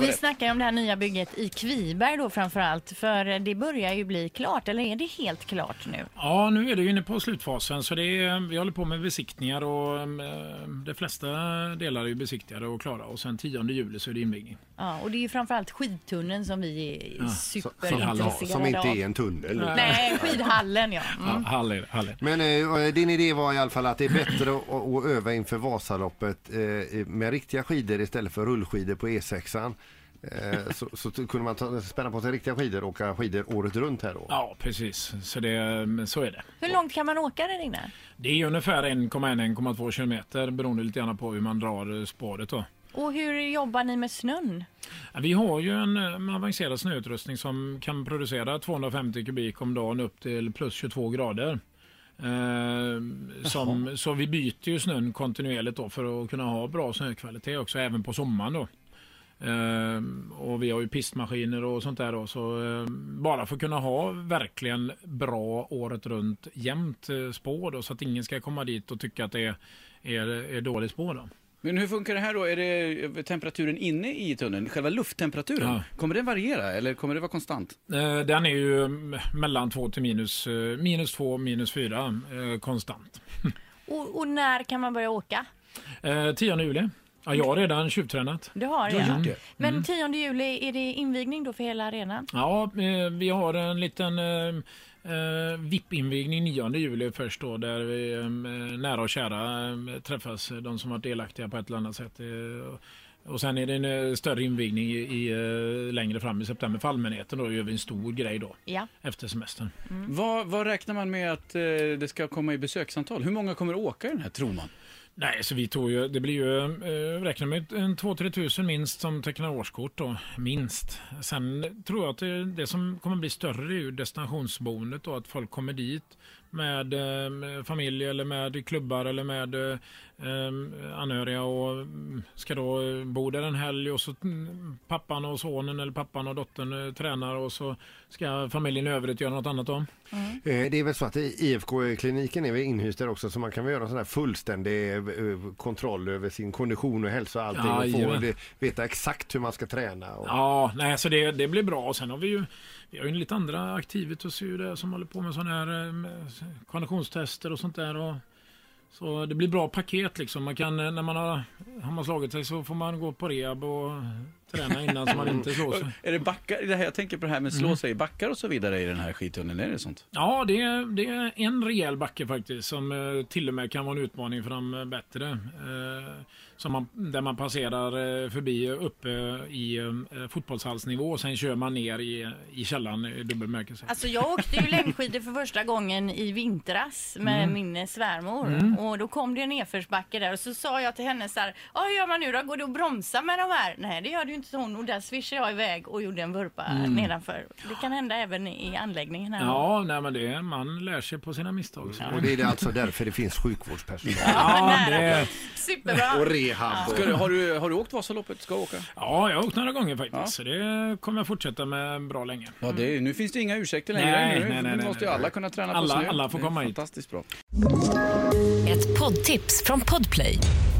Vi snackar om det här nya bygget i Kviberg då framför allt. För det börjar ju bli klart, eller är det helt klart nu? Ja, nu är det ju inne på slutfasen så det är, vi håller på med besiktningar och eh, de flesta delar är ju besiktigade och klara och sen 10 juli så är det invigning. Ja, och det är ju framförallt skidtunneln som vi är Som, superintresserade som inte av. är en tunnel. Nej, skidhallen ja. Ja, Mm. Hall är det, hall är det. Men eh, din idé var i alla fall att det är bättre att, att öva inför Vasaloppet eh, med riktiga skidor istället för rullskidor på E6an. Eh, så, så kunde man ta, spänna på sig riktiga skidor och åka skidor året runt här då. Ja, precis. Så, det, så är det. Hur långt kan man åka det Regnar? Det är ungefär 1,1-1,2 kilometer beroende lite grann på hur man drar eh, spåret. Då. Och hur jobbar ni med snön? Vi har ju en eh, avancerad snöutrustning som kan producera 250 kubik om dagen upp till plus 22 grader. Eh, som, så vi byter ju snön kontinuerligt då för att kunna ha bra snökvalitet också även på sommaren då. Eh, och vi har ju pistmaskiner och sånt där då så eh, bara för att kunna ha verkligen bra året runt jämnt eh, spår då så att ingen ska komma dit och tycka att det är, är, är dåligt spår då. Men hur funkar det här då? Är det temperaturen inne i tunneln? Själva lufttemperaturen? Ja. Kommer den variera eller kommer det vara konstant? Eh, Den är ju mm, mellan 2 till minus, eh, minus 2, minus 4 eh, konstant. Och, och när kan man börja åka? Eh, 10 juli. Ja, jag har redan tjuvtränat. Du har Du har ja. gjort det? Men 10 juli, är det invigning då för hela arenan? Ja, eh, vi har en liten eh, eh, VIP-invigning 9 juli först då där vi eh, nära och kära eh, träffas, de som varit delaktiga på ett eller annat sätt. Och sen är det en större invigning i, i, längre fram i september för allmänheten. Då gör vi en stor grej då Ja. efter semestern. Vad, vad räknar man med att det ska komma i besöksantal? Hur många kommer att åka i den här tror man? Nej, så vi tog ju, det blir ju, eh, räknar med en 2-3 tusen minst som tecknar årskort då, minst. Sen tror jag att det, det som kommer bli större är ju destinationsboendet och att folk kommer dit med eh, familj eller med klubbar eller med eh, eh, anhöriga och mm, ska då eh, bo där en helg och så mm, pappan och sonen eller pappan och dottern eh, tränar och så ska familjen i övrigt göra något annat då. Eh, Det är väl så att IFK-kliniken är väl inhyst där också så man kan väl göra en sån här fullständig eh, kontroll över sin kondition och hälsa och allting och få Jajamän. det, veta exakt hur man ska träna. Och, Ja, nej, så det, det blir bra. Och sen har vi ju, vi har ju lite andra där som håller på med sådana här med konditionstester och sånt där. Och, så det blir bra paket liksom. Man kan, eh, när man har, har man slagit sig så får man gå på rehab och träna innan så man inte slår sig. Är det backar? Det här, jag tänker på det här med slå sig i backar och så vidare i den här skidtunneln. Är det sånt? Ja, det är, det är en rejäl backe faktiskt som eh, till och med kan vara en utmaning för de eh, bättre. Eh, som man, där man passerar eh, förbi uppe i eh, fotbollshallsnivå och sen kör man ner i, i källaren i dubbel bemärkelse. Alltså jag åkte ju längdskidor för första gången i vintras med Mm. min svärmor. Och då kom det en nedförsbacke där och så sa jag till henne så här, ja hur gör man nu då? Går det att bromsa med de här? Nej det gör ju inte så hon och där swishade jag iväg och gjorde en vurpa nedanför. Det kan hända även i anläggningen här. Mm. Ja, nej, men det, man lär sig på sina misstag. så. och det är alltså därför det finns sjukvårdspersonal Ja, det, Superbra. Rehab. Ska du, har, du, har du åkt Vasaloppet? Ska åka? ja, jag har åkt några gånger faktiskt. Ja. Så det kommer jag fortsätta med bra länge. Ja, det, är- nu finns det inga ursäkter längre. Nej, nu, nej, nej, nu nej, måste ju nej. alla kunna träna på Alla- snö. alla får Det är komma hit. Fantastiskt bra. Ett poddtips från Podplay.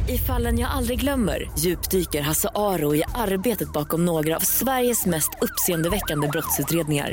I fallen jag aldrig glömmer djupdyker Hasse Aro i arbetet bakom några av Sveriges mest uppseendeväckande brottsutredningar.